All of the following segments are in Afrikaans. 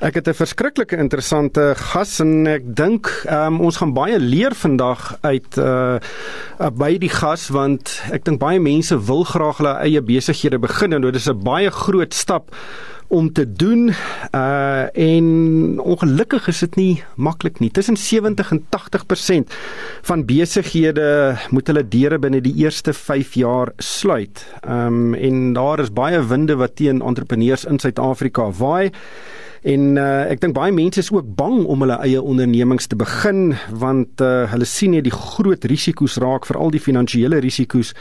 Ek het 'n verskriklike interessante gas en ek dink um, ons gaan baie leer vandag uit uh, uh by die gas want ek dink baie mense wil graag hulle eie besighede begin en dit is 'n baie groot stap om te doen uh en ongelukkig is dit nie maklik nie. Tussen 70 en 80% van besighede moet hulle deure binne die eerste 5 jaar sluit. Um en daar is baie winde wat teen entrepreneurs in Suid-Afrika waai. En uh, ek dink baie mense is ook bang om hulle eie ondernemings te begin want uh, hulle sien net die groot risiko's raak, veral die finansiële risiko's.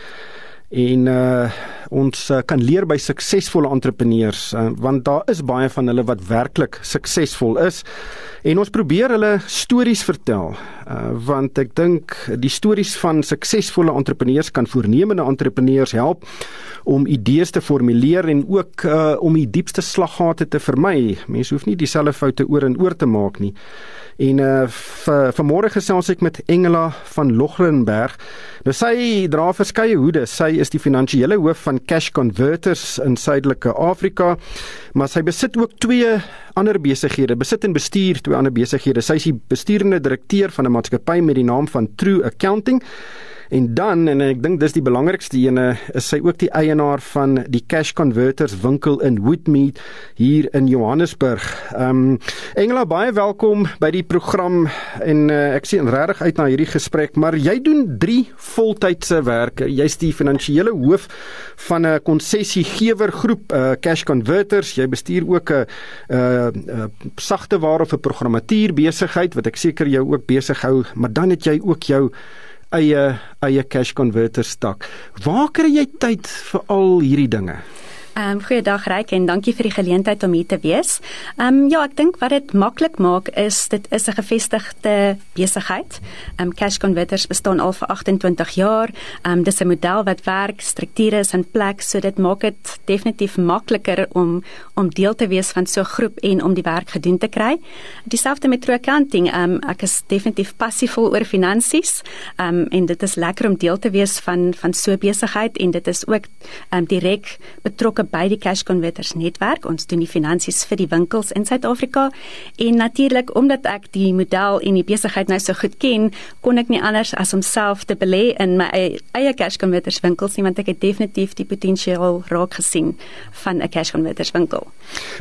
En uh ons uh, kan leer by suksesvolle entrepreneurs uh, want daar is baie van hulle wat werklik suksesvol is. En ons probeer hulle stories vertel uh want ek dink die stories van suksesvolle entrepreneurs kan voornemende entrepreneurs help om idees te formuleer en ook uh om die diepste slaggate te vermy mense hoef nie dieselfde foute oor en oor te maak nie En uh vanmôre gesels ek met Engela van Logrenberg. Nou sy dra verskeie hoede. Sy is die finansiële hoof van Cash Converters in Suidelike Afrika, maar sy besit ook twee ander besighede. Besit en bestuur twee ander besighede. Sy is die besturende direkteur van 'n maatskappy met die naam van True Accounting. En dan en ek dink dis die belangrikste ene is sy ook die eienaar van die Cash Converters winkel in Woodmead hier in Johannesburg. Ehm um, Engela baie welkom by die program en uh, ek sien regtig uit na hierdie gesprek, maar jy doen 3 voltydse werke. Jy's die finansiële hoof van 'n konsessiegewer groep uh, Cash Converters. Jy bestuur ook 'n uh, uh, sagte ware of 'n programmatuur besigheid wat ek seker jou ook besig hou, maar dan het jy ook jou eie eie cash converter stak. Waar kry jy tyd vir al hierdie dinge? Ehm um, goeiedag Ryk en dankie vir die geleentheid om hier te wees. Ehm um, ja, ek dink wat dit maklik maak is dit is 'n gevestigde besigheid. Ehm um, Cash Converters bestaan al vir 28 jaar. Ehm um, dis 'n model wat werk, strukture is in plek, so dit maak dit definitief makliker om om deel te wees van so 'n groep en om die werk gedoen te kry. Dieselfde met True Accounting. Ehm um, ek is definitief passievol oor finansies. Ehm um, en dit is lekker om deel te wees van van so besigheid en dit is ook ehm um, direk betrokke by die Cash Converters netwerk. Ons doen die finansies vir die winkels in Suid-Afrika en natuurlik omdat ek die model en die besigheid nou so goed ken, kon ek nie anders as om self te belê in my eie Cash Converters winkels nie want ek het definitief die potensiaal raak gesien van 'n Cash Converters winkel.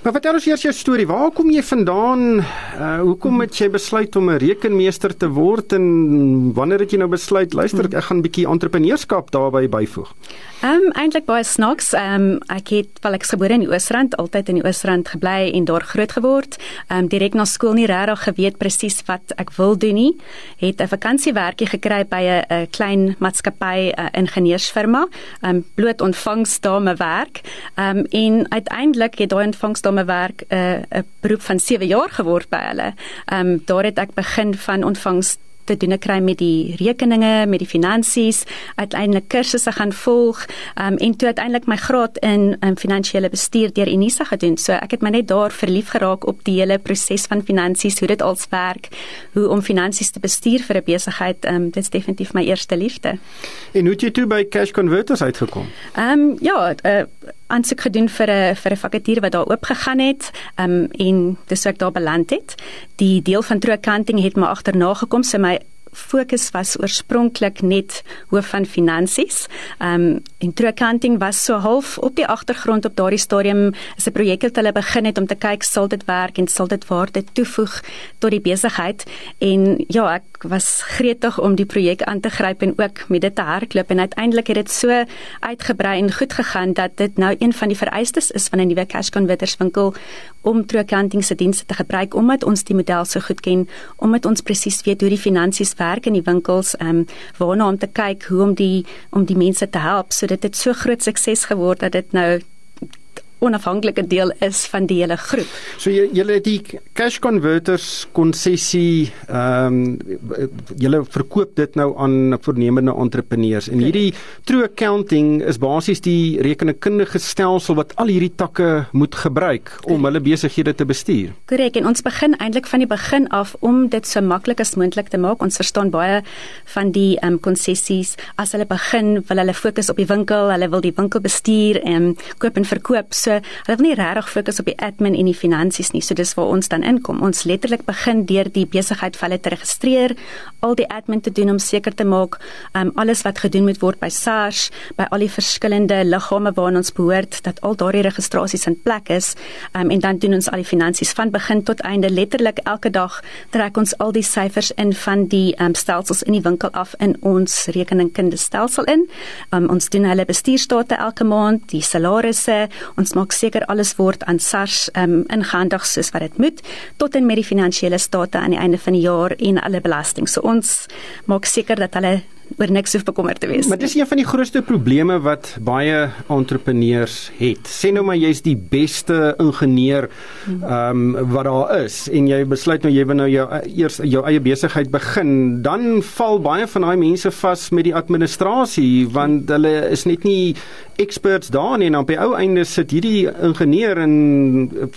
Maar vertel ons eers jou storie. Waar kom jy vandaan? Uh, hoekom het jy besluit om 'n rekenmeester te word en wanneer het jy nou besluit luister ek gaan 'n bietjie entrepreneurskap daarbey byvoeg? Ehm um, eintlik baie snaaks. Ehm um, ek het wel ek gebore in die Oosrand, altyd in die Oosrand gebly en daar groot geword. Ehm um, direk na skool nie regtig geweet presies wat ek wil doen nie. Het 'n vakansiewerkie gekry by 'n klein maatskappy, 'n ingenieursfirma. Ehm um, bloot ontvangsdame werk. Ehm um, en uiteindelik het daai ontvangsdame werk 'n uh, beroep van 7 jaar geword by hulle. Ehm um, daar het ek begin van ontvangs te doen kry met die rekeninge, met die finansies, uiteindelik kursusse gaan volg, um, en toe uiteindelik my graad in um, finansiële bestuur deur Unisa gedoen. So ek het my net daar verlief geraak op die hele proses van finansies, hoe dit als werk, hoe om finansies te bestuur vir 'n besigheid. Um, dit is definitief my eerste liefde. En hoe het jy toe by Cash Converters uitgekom? Ehm um, ja, uh, aansoek gedoen vir 'n vir 'n vakature wat daar oop gegaan het um, en dis ek daar beland het. Die deel van True Accounting het my agterna gekom, so my fokus was oorspronklik net hoof van finansies. Ehm um, en True Accounting was so half op die agtergrond op daardie stadium is 'n projek wat hulle begin het om te kyk sal dit werk en sal dit waarde toevoeg tot die besigheid en ja, ek was gretig om die projek aan te gryp en ook met dit te hardloop en uiteindelik het dit so uitgebrei en goed gegaan dat dit nou een van die vereistes is van 'n nuwe cash converters winkel om True Accounting se dienste te gebruik omdat ons die model so goed ken, omdat ons presies weet hoe die finansies werk in die winkels, um, waarna om te kyk hoe om die om die mense te help. Sodat dit so groot sukses geword het dat dit nou onafhanklike deel is van die hele groep. So jy julle het die cash converters konsessie ehm um, julle verkoop dit nou aan voornemende entrepreneurs en hierdie true accounting is basies die rekenkundige stelsel wat al hierdie takke moet gebruik om hulle besighede te bestuur. Korrek en ons begin eintlik van die begin af om dit so maklik as moontlik te maak. Ons verstaan baie van die ehm um, konsessies as hulle begin wil hulle fokus op die winkel, hulle wil die winkel bestuur en koop en verkoop. So So hulle wil nie regtig fokus op die admin en die finansies nie. So dis waar ons dan inkom. Ons letterlik begin deur die besigheid vir hulle te registreer, al die admin te doen om seker te maak um alles wat gedoen moet word by SARS, by al die verskillende liggame waarna ons behoort, dat al daardie registrasies in plek is. Um en dan doen ons al die finansies van begin tot einde. Letterlik elke dag trek ons al die syfers in van die um stelsels in die winkel af in ons rekeningkundestelsel in. Um ons doen hulle bestuurstate elke maand, die salarisse, ons maak seker alles word aan SARS um ingehandig soos wat dit moet tot en met die finansiële state aan die einde van die jaar en alle belasting. So ons maak seker dat hulle oor niks hoef bekommerd te wees. Maar dis een van die grootste probleme wat baie entrepreneurs het. Sê nou maar jy's die beste ingenieur ehm um, wat daar is en jy besluit nou jy wil nou jou eers jou eie besigheid begin, dan val baie van daai mense vas met die administrasie want hulle is net nie experts daar nie en op die ou einde sit hierdie ingenieur in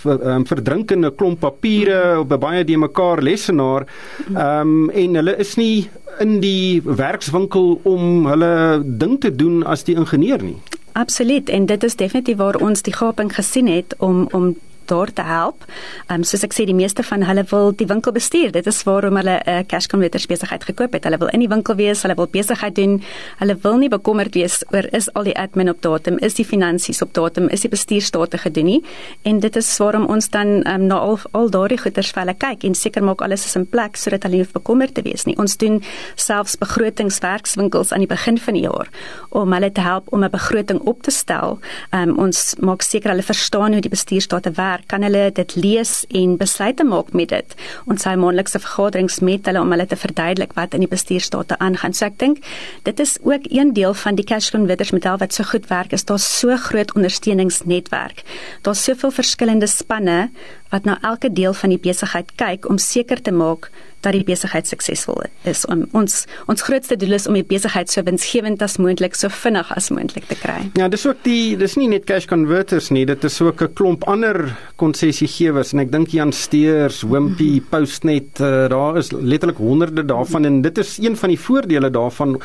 um, verdrinkende klomp papiere op 'n baie die mekaar lesenaar ehm um, en hulle is nie in die werkswinkel om hulle ding te doen as die ingenieur nie. Absoluut en dit is definitief waar ons die gaping gesien het om om daar te help. Ehm um, soos ek sê die meeste van hulle wil die winkel bestuur. Dit is waarom hulle 'n uh, cash converter besigheid gekoop het. Hulle wil in die winkel wees, hulle wil besigheid doen. Hulle wil nie bekommerd wees oor is al die admin op datum, is die finansies op datum, is die bestuurstate gedoen nie. En dit is waarom ons dan ehm um, na al al daardie goeders vir hulle kyk en seker maak alles is in plek sodat hulle nie bekommerd te wees nie. Ons doen selfs begrotingswerkswinkels aan die begin van die jaar om hulle te help om 'n begroting op te stel. Ehm um, ons maak seker hulle verstaan hoe die bestuurstate werk kan hulle dit lees en besluite maak met dit. Ons hou maandelikse vergaderings met hulle om hulle te verduidelik wat in die bestuurstate aangaan. So ek dink dit is ook een deel van die cash converters model wat so goed werk is. Daar's so groot ondersteuningsnetwerk. Daar's soveel verskillende spanne wat na elke deel van die besigheid kyk om seker te maak dat die besigheid suksesvol is. Om ons ons grootste doel is om die besigheid so winsgewend as moontlik, so vinnig as moontlik te kry. Ja, dis ook die dis nie net cash converters nie, dit is ook 'n klomp ander konsessiegewers en ek dink Jan Steers, Wimpy, Postnet, uh, daar is letterlik honderde daarvan en dit is een van die voordele daarvan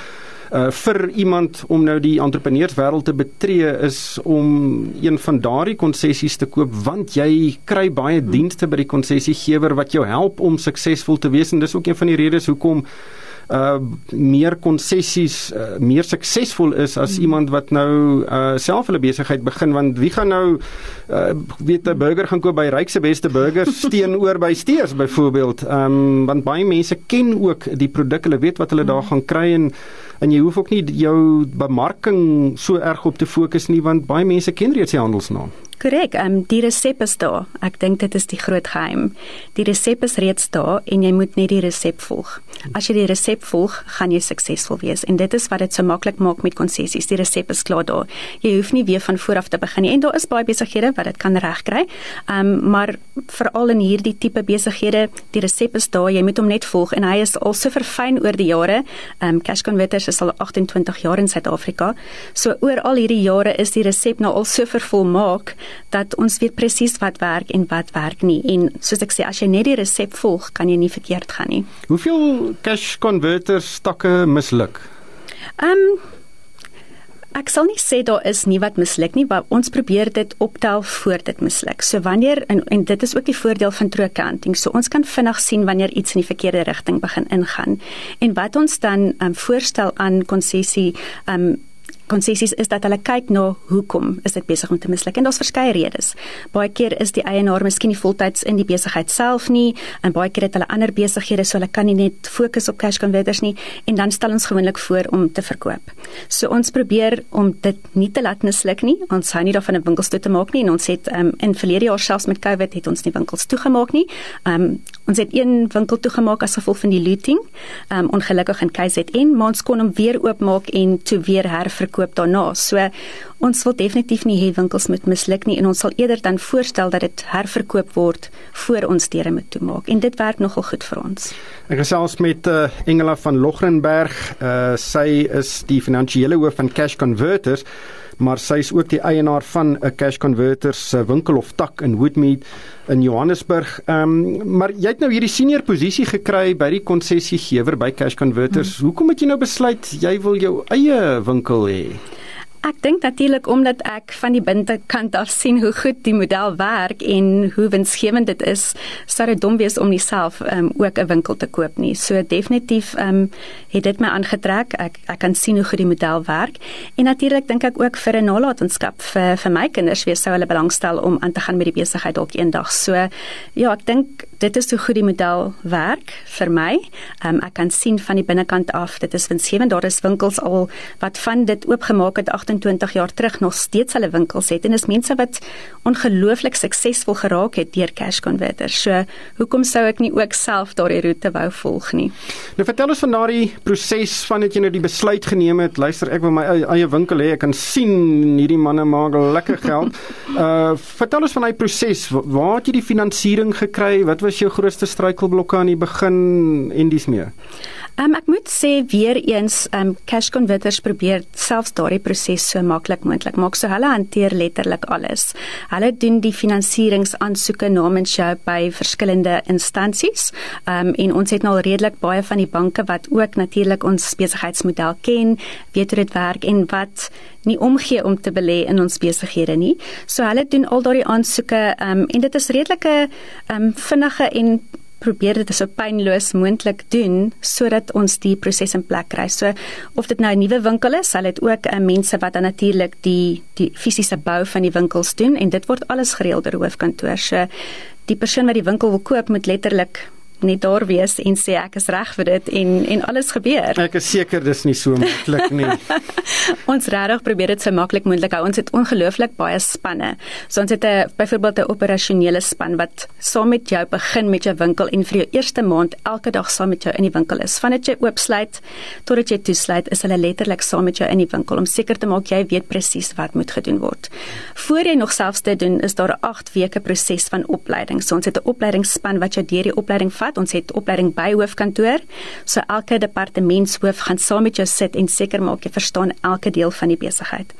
uh, vir iemand om nou die entrepreneurswêreld te betree is om een van daardie konsessies te koop want jy kry baie dienste by die konsessiegewer wat jou help om suksesvol te wees. En dis ook een van die redes hoekom uh meer konsessies uh, meer suksesvol is as hmm. iemand wat nou uh self hulle besigheid begin want wie gaan nou uh weet 'n burger gaan koop by Rykse Beste Burgers teenoor by Steers byvoorbeeld um want baie mense ken ook die produk hulle weet wat hulle daar hmm. gaan kry en en jy hoef ook nie jou bemarking so erg op te fokus nie want baie mense ken reeds die handelsnaam. Korrek, ehm um, die resep is daar. Ek dink dit is die groot geheim. Die resep is reeds daar en jy moet net die resep volg. As jy die resep volg, gaan jy suksesvol wees en dit is wat dit so maklik maak met konsessies. Die resep is klaar daar. Jy hoef nie weer van voor af te begin nie en daar is baie besighede wat dit kan regkry. Ehm um, maar veral in hierdie tipe besighede, die resep is daar. Jy moet hom net volg en hy is al so verfyn oor die jare. Ehm um, Cash Converters is al 28 jaar in Suid-Afrika. So oor al hierdie jare is die resep nou al so vervolmaak dat ons weet presies wat werk en wat werk nie en soos ek sê as jy net die resep volg kan jy nie verkeerd gaan nie. Hoeveel cash converter stakke misluk? Ehm um, Ek sal nie sê daar is nie wat misluk nie, maar ons probeer dit optel voor dit misluk. So wanneer en, en dit is ook die voordeel van true accounting. So ons kan vinnig sien wanneer iets in die verkeerde rigting begin ingaan. En wat ons dan um, voorstel aan konsessie um, konsessies is dat hulle kyk na hoekom is dit besig om te misluk en daar's verskeie redes. Baie keer is die eienaar miskien nie voltyds in die besigheid self nie en baie keer het hulle ander besighede so hulle kan nie net fokus op cash converters nie en dan stel ons gewoonlik voor om te verkoop. So ons probeer om dit nie te laat misluk nie. Ons hou nie daarvan om winkels toe te maak nie en ons het um, in verlede jaar selfs met COVID het ons nie winkels toegemaak nie. Um, ons het een winkel toegemaak as gevolg van die looting. Um, ongelukkig in KZN, maar ons kon hom weer oopmaak en toe weer herverkoop verkoop daarna. So ons wil definitief nie hê winkels moet misluk nie en ons sal eerder dan voorstel dat dit herverkoop word voor ons deure moet toemaak en dit werk nogal goed vir ons. Ek gesels met uh, Engela van Logrenberg. Uh, sy is die finansiële hoof van Cash Converters maar sy is ook die eienaar van 'n Cash Converters se winkel of tak in Woodmead in Johannesburg. Ehm um, maar jy het nou hierdie senior posisie gekry by die konsessiegewer by Cash Converters. Hmm. Hoekom het jy nou besluit jy wil jou eie winkel hê? Ek dink natuurlik omdat ek van die binnekant af sien hoe goed die model werk en hoe winsgewend dit is, sou dit dom wees om nie self um, ook 'n winkel te koop nie. So definitief um, het dit my aangetrek. Ek ek kan sien hoe goed die model werk en natuurlik dink ek ook vir 'n nalatenskap vir vir my kinders wie sou hulle belangstel om aan te gaan met die besigheid dalk eendag. So ja, ek dink dit is hoe goed die model werk vir my. Um, ek kan sien van die binnekant af, dit is winsgewend. Daar is winkels al wat van dit oopgemaak het 28 jaar terug nog steeds hulle winkels het en is mense wat ongelooflik suksesvol geraak het deur cash converters. So, hoekom sou ek nie ook self daardie roete wou volg nie? Nou vertel ons van daardie proses van dit jy nou die besluit geneem het. Luister, ek wil my eie winkel hê. Ek kan sien hierdie manne maak lekker geld. uh vertel ons van daai proses. Waar het jy die finansiering gekry? Wat was jou grootste struikelblokke aan die begin en dis meer? Um, ek moet sê weer eens um cash converters probeer selfs daardie proses so maklik moontlik maak. So hulle hanteer letterlik alles. Hulle doen die finansieringsaansoeke namens jou by verskillende instansies. Um en ons het nou al redelik baie van die banke wat ook natuurlik ons besigheidsmodel ken, weet hoe dit werk en wat nie omgee om te belê in ons besighede nie. So hulle doen al daardie aansoeke um en dit is redelike um vinnige en probeer dit so pynloos moontlik doen sodat ons die proses in plek kry. So of dit nou 'n nuwe winkel is, sal dit ook uh, mense wat dan natuurlik die die fisiese bou van die winkels doen en dit word alles gereël deur hoofkantoor. So die persoon wat die winkel wil koop moet letterlik net daar wees en sê ek is reg vir dit en en alles gebeur. Ek is seker dis nie so maklik nie. ons regtig probeer dit so maklik moontlik hou. Ons het ongelooflik baie spanne. So ons het 'n byvoorbeeld 'n operasionele span wat saam met jou begin met jou winkel en vir jou eerste maand elke dag saam met jou in die winkel is. Vandat jy oopsluit totdat jy toesluit, is hulle letterlik saam met jou in die winkel om seker te maak jy weet presies wat moet gedoen word. Voor jy nog selfs dit doen, is daar 'n 8 weke proses van opleiding. So ons het 'n opleidingsspan wat jou deur die opleiding vat vat. Ons het opleiding by hoofkantoor. So elke departementshoof gaan saam met jou sit en seker maak jy verstaan elke deel van die besigheid.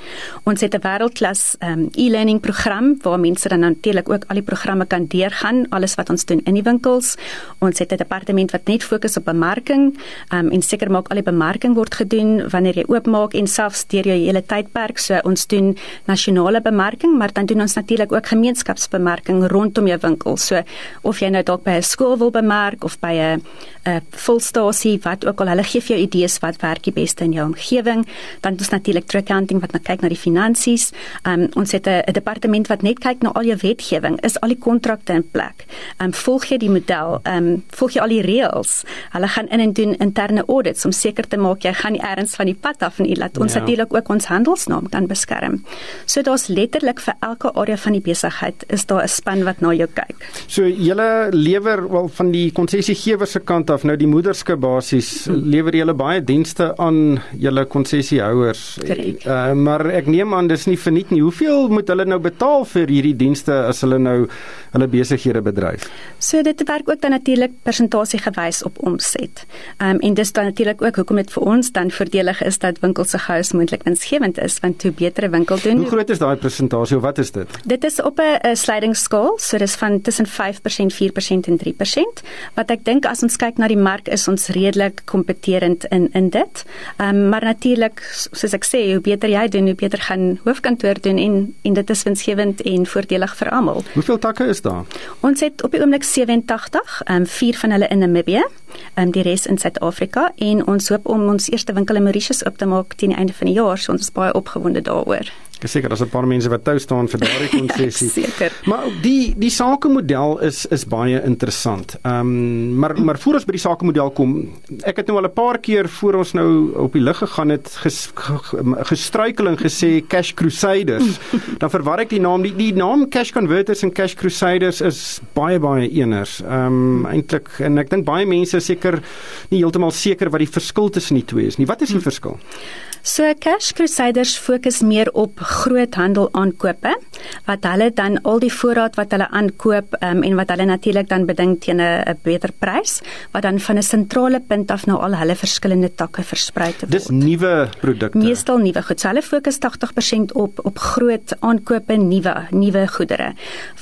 Ons het 'n wêreldklas um, e-learning program waar mense dan natuurlik ook al die programme kan deurgaan, alles wat ons doen in die winkels. Ons het 'n departement wat net fokus op bemarking um, en seker maak al die bemarking word gedoen wanneer jy oopmaak en selfs deur jou hele tydperk. So ons doen nasionale bemarking, maar dan doen ons natuurlik ook gemeenskapsbemarking rondom jou winkel. So of jy nou dalk by 'n skool wil bemark werk of by 'n 'n volstasie wat ook al hulle gee vir jou idees wat werk die beste in jou omgewing dan het ons natuurlik true accounting wat nou kyk na die finansies. Um, ons het 'n departement wat net kyk na al jou wetgewing is al die kontrakte in plek. Um, volg jy die model um, volg jy al die reëls? Hulle gaan in en doen interne audits om seker te maak jy gaan nie ergens van die pad af en laat ons ja. natuurlik ook ons handelsnaam kan beskerm. So daar's letterlik vir elke area van die besigheid is daar 'n span wat na jou kyk. So julle lewer wel van die konsessiegewer se kant af nou die moederskap basies lewer julle baie dienste aan julle konsessiehouers. Uh, maar ek neem aan dis nie verniet nie. Hoeveel moet hulle nou betaal vir hierdie dienste as hulle nou hulle besighede bedryf? So dit werk ook dan natuurlik persentasie gewys op omset. Ehm um, en dis dan natuurlik ook hoekom dit vir ons dan voordelig is dat winkels se gous moontlik winsgewend is want hoe beter 'n winkel doen. Hoe groot is daai persentasie of wat is dit? Dit is op 'n slidingsskaal, so dis van tussen 5%, 4% en 3% wat ek dink as ons kyk na die mark is ons redelik kompeterend in in dit. Ehm um, maar natuurlik soos ek sê, hoe beter jy doen, hoe beter gaan hoofkantoor doen en en dit is winsgewend en voordelig vir almal. Hoeveel takke is daar? Ons het op die oomblik 87, ehm um, vier van hulle in Namibië, ehm um, die res in Suid-Afrika en ons hoop om ons eerste winkel in Mauritius oop te maak teen die einde van die jaar. So ons is baie opgewonde daaroor. Ek is seker daar's 'n paar mense wat tou staan vir daardie ja, konsessie. ja, seker. Maar die die sakemodel is is baie interessant. Ehm um, maar maar voor ons by die sakemodel kom, ek het nou al 'n paar keer voor ons nou op die lig gegaan het ges, gestruikel en gesê Cash Crusaders. Dan verwar ek die naam. Die die naam Cash Converters en Cash Crusaders is baie baie eeners. Ehm um, eintlik en ek dink baie mense seker nie heeltemal seker wat die verskil tussen die twee is nie. Wat is die verskil? So Cash Crusaders fokus meer op groothandel aankope wat hulle dan al die voorraad wat hulle aankoop um, en wat hulle natuurlik dan beding teen 'n beter prys wat dan van 'n sentrale punt af na al hulle verskillende takke versprei te word. Dis nuwe produkte. Meestal nuwe goed. So hulle fokus 80% op op groot aankope, nuwe nuwe goedere.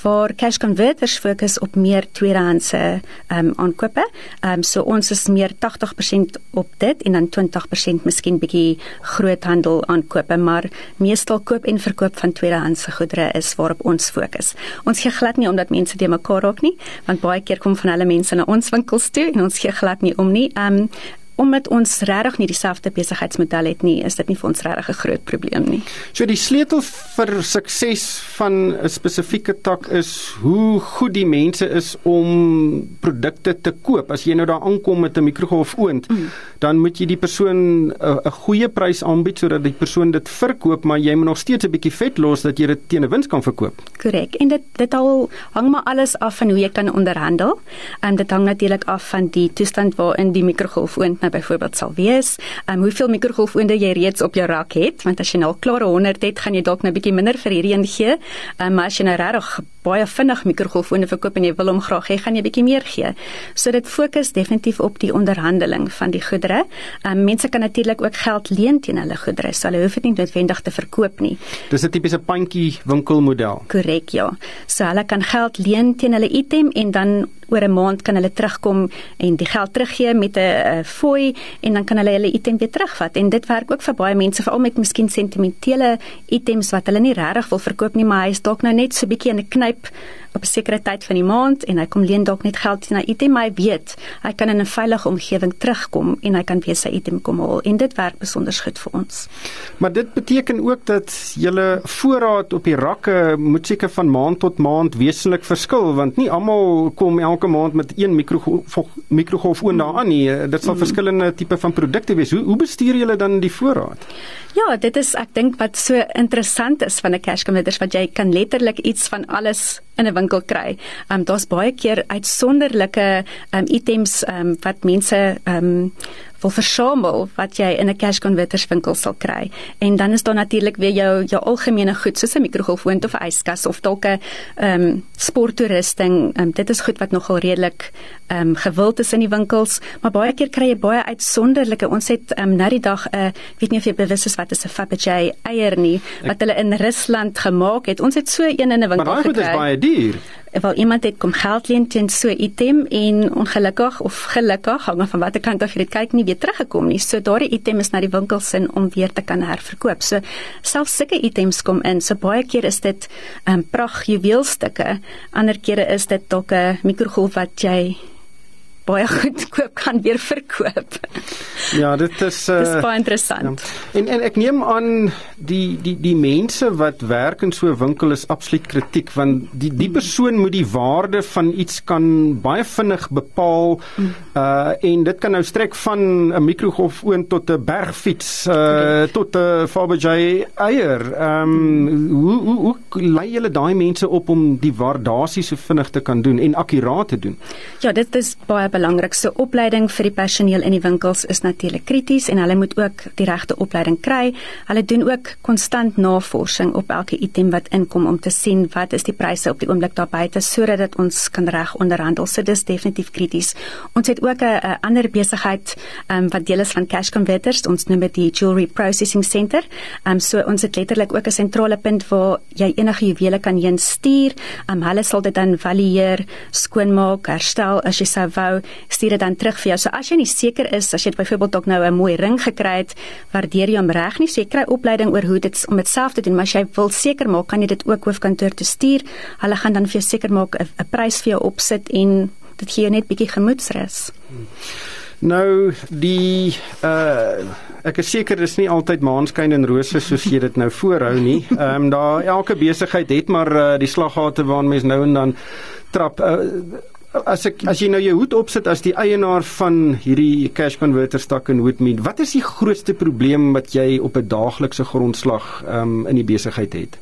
Waar Cash Converters fokus op meer tweedehandse um, aankope. Um, so ons is meer 80% op dit en dan 20% miskien bietjie groothandel aankope, maar meestal koop en verkoop van tweedehandse goedere is waarop ons fokus. Ons gee glad nie omdat mense te mekaar raak nie, want baie keer kom van hulle mense na ons winkels toe en ons gee glad nie om nie. Um omdat ons regtig nie dieselfde besigheidsmodel het nie, is dit nie vir ons regtig 'n groot probleem nie. So die sleutel vir sukses van 'n spesifieke tak is hoe goed die mense is om produkte te koop. As jy nou daar aankom met 'n mikrogolfoond, mm. dan moet jy die persoon 'n goeie prys aanbied sodat die persoon dit verkoop, maar jy moet nog steeds 'n bietjie vet los dat jy dit teen 'n wins kan verkoop. Korrek. En dit dit al hang maar alles af van hoe jy kan onderhandel. En um, dit hang natuurlik af van die toestand waarin die mikrogolfoond nou byvoorbeeld sal wees, um, hoeveel mikrogolfoonde jy reeds op jou rak het, want as jy nou klaar 100 het, gaan jy dalk nou 'n bietjie minder vir hierdie een gee. Um, maar as jy nou regtig baie vinnig mikrogolfoonde verkoop en jy wil hom graag hê, gaan jy bietjie meer gee. So dit fokus definitief op die onderhandeling van die goedere. Um, mense kan natuurlik ook geld leen teen hulle goedere, so hulle hoef dit nie noodwendig te verkoop nie. Dis 'n tipiese pandjie winkelmodel. Korrek, ja. So hulle kan geld leen teen hulle item en dan oor 'n maand kan hulle terugkom en die geld teruggee met 'n fooi en dan kan hulle hulle item weer terugvat en dit werk ook vir baie mense veral met miskien sentimentele items wat hulle nie regtig wil verkoop nie maar hy is dalk nou net so bietjie in 'n knyp step op 'n sekere tyd van die maand en hy kom leen dalk net geld na item maar hy weet hy kan in 'n veilige omgewing terugkom en hy kan weer sy item kom haal en dit werk besonder goed vir ons. Maar dit beteken ook dat julle voorraad op die rakke moet seker van maand tot maand wesentlik verskil want nie almal kom elke maand met een mikrogolf mikrogolf oond daaraan nie. Dit sal mm. verskillende tipe van produkte wees. Hoe hoe bestuur julle dan die voorraad? Ja, dit is ek dink wat so interessant is van 'n cash converters wat jy kan letterlik iets van alles in 'n winkel kry. Ehm um, daar's baie keer uitsonderlike ehm um, items ehm um, wat mense ehm um, wil versamel wat jy in 'n cash converters winkel sal kry. En dan is daar natuurlik weer jou jou algemene goed soos 'n mikrogolfoond of 'n yskas of dalk 'n ehm um, sporttoerusting. Um, dit is goed wat nogal redelik ehm um, gewild is in die winkels, maar baie keer kry jy baie uitsonderlike. Ons het ehm um, nou die dag 'n uh, weet nie of jy bewus is wat is 'n Fabergé eier nie wat hulle in Rusland gemaak het. Ons het so een in 'n winkel gekry. Maar daai goed is baie duur wel iemand het kom geld leen teen so item en ongelukkig of gelukkig hang af van watter kant af jy dit kyk nie weer teruggekom nie. So daardie item is na die winkel sin om weer te kan herverkoop. So selfs sulke items kom in. So baie keer is dit 'n um, ehm, pragt juweelstukke. Ander kere is dit dalk 'n mikrogolf wat jy baie goedkoop kan weer verkoop. Ja, dit is uh, Dis baie interessant. Ja. En en ek neem aan die die die mense wat werk in so 'n winkel is absoluut kritiek want die die persoon moet die waarde van iets kan baie vinnig bepaal uh en dit kan nou strek van 'n mikrogolfoon tot 'n bergfiets uh okay. tot 'n Fabergé eier. Ehm um, hoe hoe hoe lei julle daai mense op om die waardasie so vinnig te kan doen en akkuraat te doen? Ja, dit is baie belangrikste opleiding vir die personeel in die winkels is natuurlik krities en hulle moet ook die regte opleiding kry. Hulle doen ook konstant navorsing op elke item wat inkom om te sien wat is die pryse op die oomblik daar buite sodat dit ons kan reg onderhandel. So dis definitief krities. Ons het ook 'n ander besigheid um, wat deel is van Cash Converters. Ons noem dit die Jewelry Processing Center. Um, so ons het letterlik ook 'n sentrale punt waar jy enige juwele kan heen stuur. Um, hulle sal dit dan valideer, skoonmaak, herstel as jy sou wou stuur dit dan terug vir jou. So as jy nie seker is as jy byvoorbeeld dalk nou 'n mooi ring gekry het, waardeer jy hom reg nie, so jy kry opleiding oor hoe dit om dit self te doen, maar as jy wil seker maak, kan jy dit ook hoofkantoor toe stuur. Hulle gaan dan vir jou seker maak 'n prys vir jou opsit en dit gee jou net bietjie gemoedsrus. Nou die uh ek is seker dis nie altyd maanskyn en rose soos jy dit nou voorhou nie. Ehm um, daar elke besigheid het maar uh, die slaggate waarna mens nou en dan trap. Uh, as ek as jy nou jou hoed opsit as die eienaar van hierdie cash converter stak in Woodmead, wat is die grootste probleem wat jy op 'n daaglikse grondslag um, in die besigheid het?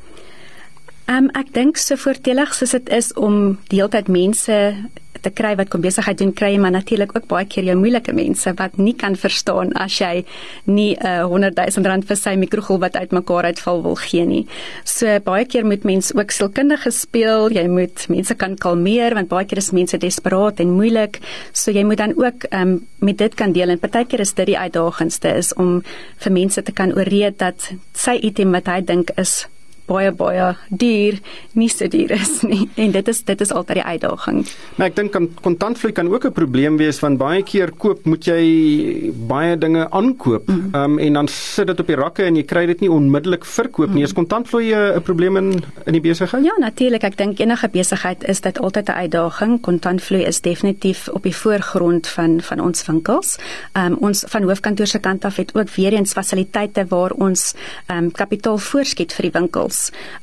Um, ek dink so voordelig soos dit is om deeltyd mense te kry wat kom besigheid doen kry maar natuurlik ook baie keer jou moeilike mense wat nie kan verstaan as jy nie 'n uh, 100 000 rand vir sy mikrogolf wat uitmekaar uitval wil gee nie. So baie keer moet mens ook sielkundige speel, jy moet mense kan kalmeer want baie keer is mense desperaat en moeilik. So jy moet dan ook um, met dit kan deel en partykeer is dit die uitdagendste is om vir mense te kan ooreed dat sy item wat hy dink is baie baie duur nie so duur is nie en dit is dit is altyd die uitdaging. Maar ek dink kontantvloei kan ook 'n probleem wees want baie keer koop moet jy baie dinge aankoop mm -hmm. um, en dan sit dit op die rakke en jy kry dit nie onmiddellik verkoop nie. Mm -hmm. Is kontantvloei 'n probleem in in die besigheid? Ja, natuurlik. Ek dink enige besigheid is dit altyd 'n uitdaging. Kontantvloei is definitief op die voorgrond van van ons winkels. Um, ons van hoofkantoor se kant af het ook weer eens fasiliteite waar ons um, kapitaal voorskiet vir die winkels.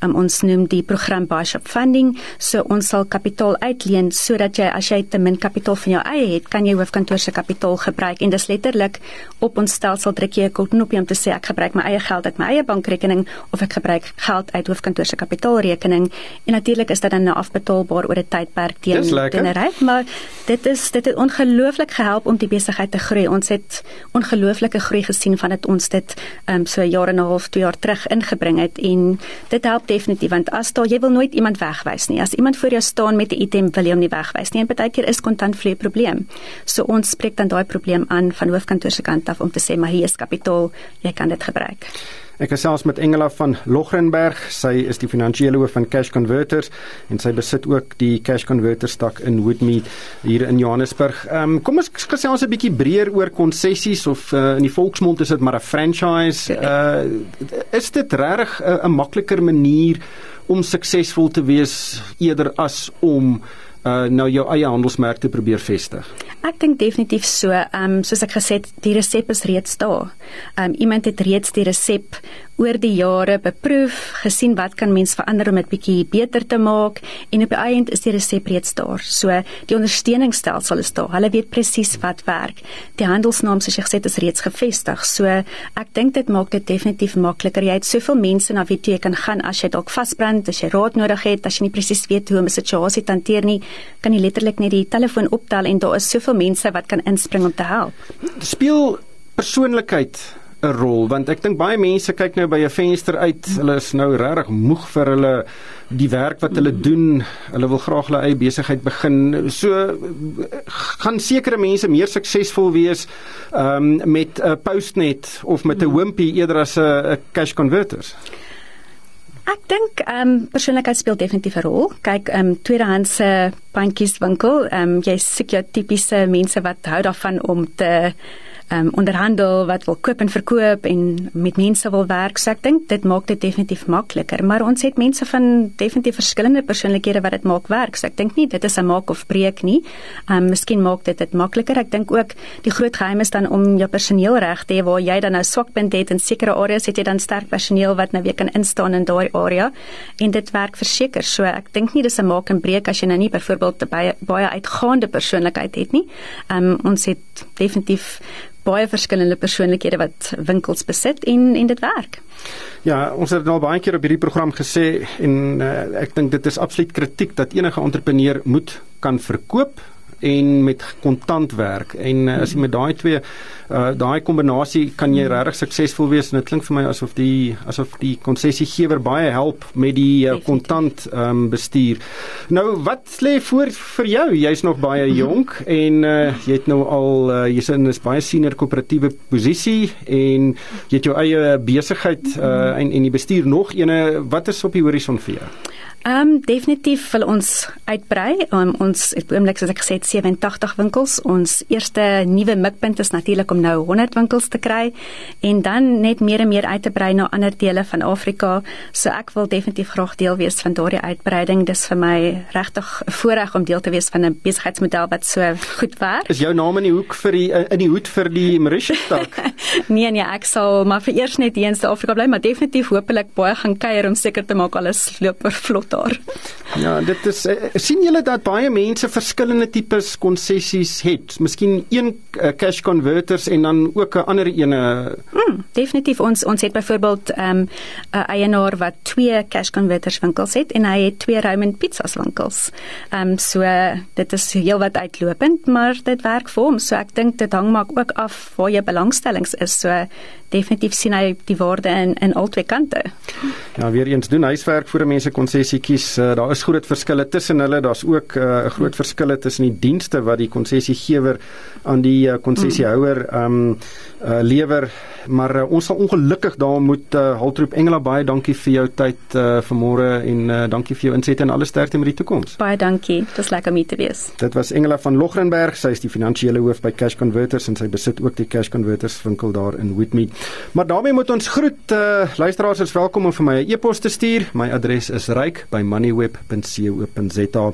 Um, ons noem die program Bishop Funding. So ons sal kapitaal uitleen sodat jy as jy te min kapitaal van jou eie het, kan jy hoofkantoor se kapitaal gebruik. En dis letterlik op ons stelsel druk jy 'n knoppie om te sê ek gebruik my eie geld uit my eie bankrekening of ek gebruik geld uit hoofkantoor se kapitaalrekening. En natuurlik is dit dan nou afbetaalbaar oor 'n tydperk teen tenery maar dit is dit het ongelooflik gehelp om die besigheid te groei. Ons het ongelooflike groei gesien van dit ons dit um, so jaar en 'n half twee jaar terug ingebring het. En dit help definitief want as daar jy wil nooit iemand wegwys nie. As iemand voor jou staan met 'n item wil jy hom nie wegwys nie. En baie keer is kontantvloei 'n probleem. So ons spreek dan daai probleem aan van hoofkantoor se kant af om te sê maar hier is kapitaal. Jy kan dit gebruik Ek is selfs met Engela van Logrenberg. Sy is die finansiële hoof van Cash Converters en sy besit ook die Cash Converters stak in Woodmead hier in Johannesburg. Ehm um, kom ons gesels 'n bietjie breër oor konsessies of uh, in die volksmond is dit maar 'n franchise. Uh is dit regtig 'n makliker manier om suksesvol te wees eerder as om uh nou jou eie handelsmerk te probeer vestig? Ek dink definitief so. Ehm um, soos ek gesê het, die resep is reeds daar. Ehm um, iemand het reeds die resep oor die jare beproef, gesien wat kan mens verander om dit bietjie beter te maak en op die einde is die resep reeds daar. So die ondersteuningsstelsel is daar. Hulle weet presies wat werk. Die handelsnaam soos jy gesê het is reeds gevestig. So ek dink dit maak dit definitief makliker. Jy het soveel mense na wie jy kan gaan as jy dalk vasbrand, as jy raad nodig het, as jy nie presies weet hoe om 'n situasie te hanteer nie, kan jy letterlik net die telefoon optel en daar is soveel mense wat kan inspring om te help. Speel persoonlikheid 'n rol want ek dink baie mense kyk nou by 'n venster uit. Hulle is nou regtig moeg vir hulle die werk wat hulle doen. Hulle wil graag hulle eie besigheid begin. So gaan sekere mense meer suksesvol wees um, met 'n postnet of met 'n wimpie eerder as 'n cash converters. Ek dink ehm um, persoonlikheid speel definitief 'n rol. Kyk, ehm um, tweedehandse pandjieswinkel, ehm um, jy soek jou tipiese mense wat hou daarvan om te um, onderhandel wat wil koop en verkoop en met mense wil werk. So ek dink dit maak dit definitief makliker, maar ons het mense van definitief verskillende persoonlikhede wat dit maak werk. So ek dink nie dit is 'n maak of breek nie. Um miskien maak dit dit makliker. Ek dink ook die groot geheim is dan om jou personeel reg te hê waar jy dan nou swakpunt het in sekere areas het jy dan sterk personeel wat nou weer kan instaan in daai area en dit werk verseker. So ek dink nie dis 'n maak en breek as jy nou nie byvoorbeeld baie baie uitgaande persoonlikheid het nie. Um ons het definitief baie verskillende persoonlikhede wat winkels besit en en dit werk. Ja, ons het al baie keer op hierdie program gesê en uh, ek dink dit is absoluut kritiek dat enige entrepreneur moet kan verkoop en met kontant werk en uh, as jy met daai twee uh, daai kombinasie kan jy regtig suksesvol wees en dit klink vir my asof die asof die konsessiegewer baie help met die uh, kontant um, bestuur. Nou wat lê voor vir jou? Jy's nog baie jonk en uh, jy het nou al uh, jy's in 'n baie senior koöperatiewe posisie en jy het jou eie besigheid uh, en en die bestuur nog ene wat is op die horison vir jou? Ehm um, definitief wil ons uitbrei. Um, ons het oomblik soos ek gesê het 87 winkels. Ons eerste nuwe mikpunt is natuurlik om nou 100 winkels te kry en dan net meer en meer uit te brei na ander dele van Afrika. So ek wil definitief graag deel wees van daardie uitbreiding. Dis vir my regtig 'n voorreg om deel te wees van 'n besigheidsmodel wat so goed werk. Is jou naam in die hoek vir die in die hoed vir die Mauritius tak? nee nee, ek sal maar vir eers net hier in Suid-Afrika bly, maar definitief hopelik baie gaan kuier om seker te maak alles loop vlot daar. Ja, dit is uh, sien julle dat baie mense verskillende tipes konsessies het. Miskien een uh, cash converters en dan ook 'n ander ene. Mm, definitief ons ons het byvoorbeeld 'n um, eienaar wat twee cash converters winkels het en hy het twee Roman pizzas winkels. Ehm um, so dit is heelwat uitlopend, maar dit werk vir hom. So ek dink dit hang maar ook af waar jou belangstellings is. So definitief sien hy die waarde in in albei kante. Ja, weer eens doen huiswerk vir mense konsessie konsessietjies. Uh, daar is groot verskille tussen hulle. Daar's ook 'n uh, groot verskille tussen die dienste wat die konsessiegewer aan die uh, konsessiehouer ehm um, uh, lewer. Maar uh, ons sal ongelukkig daar moet uh, haltroep Engela baie dankie vir jou tyd uh, vanmôre en uh, dankie vir jou insette en alle sterkte met die toekoms. Baie dankie. Dit is lekker om te wees. Dit was Engela van Logrenberg. Sy is die finansiële hoof by Cash Converters en sy besit ook die Cash Converters winkel daar in Whitmead. Maar daarmee moet ons groet uh, luisteraars is welkom om vir my 'n e e-pos te stuur. My adres is ryk by moneyweb.co.za.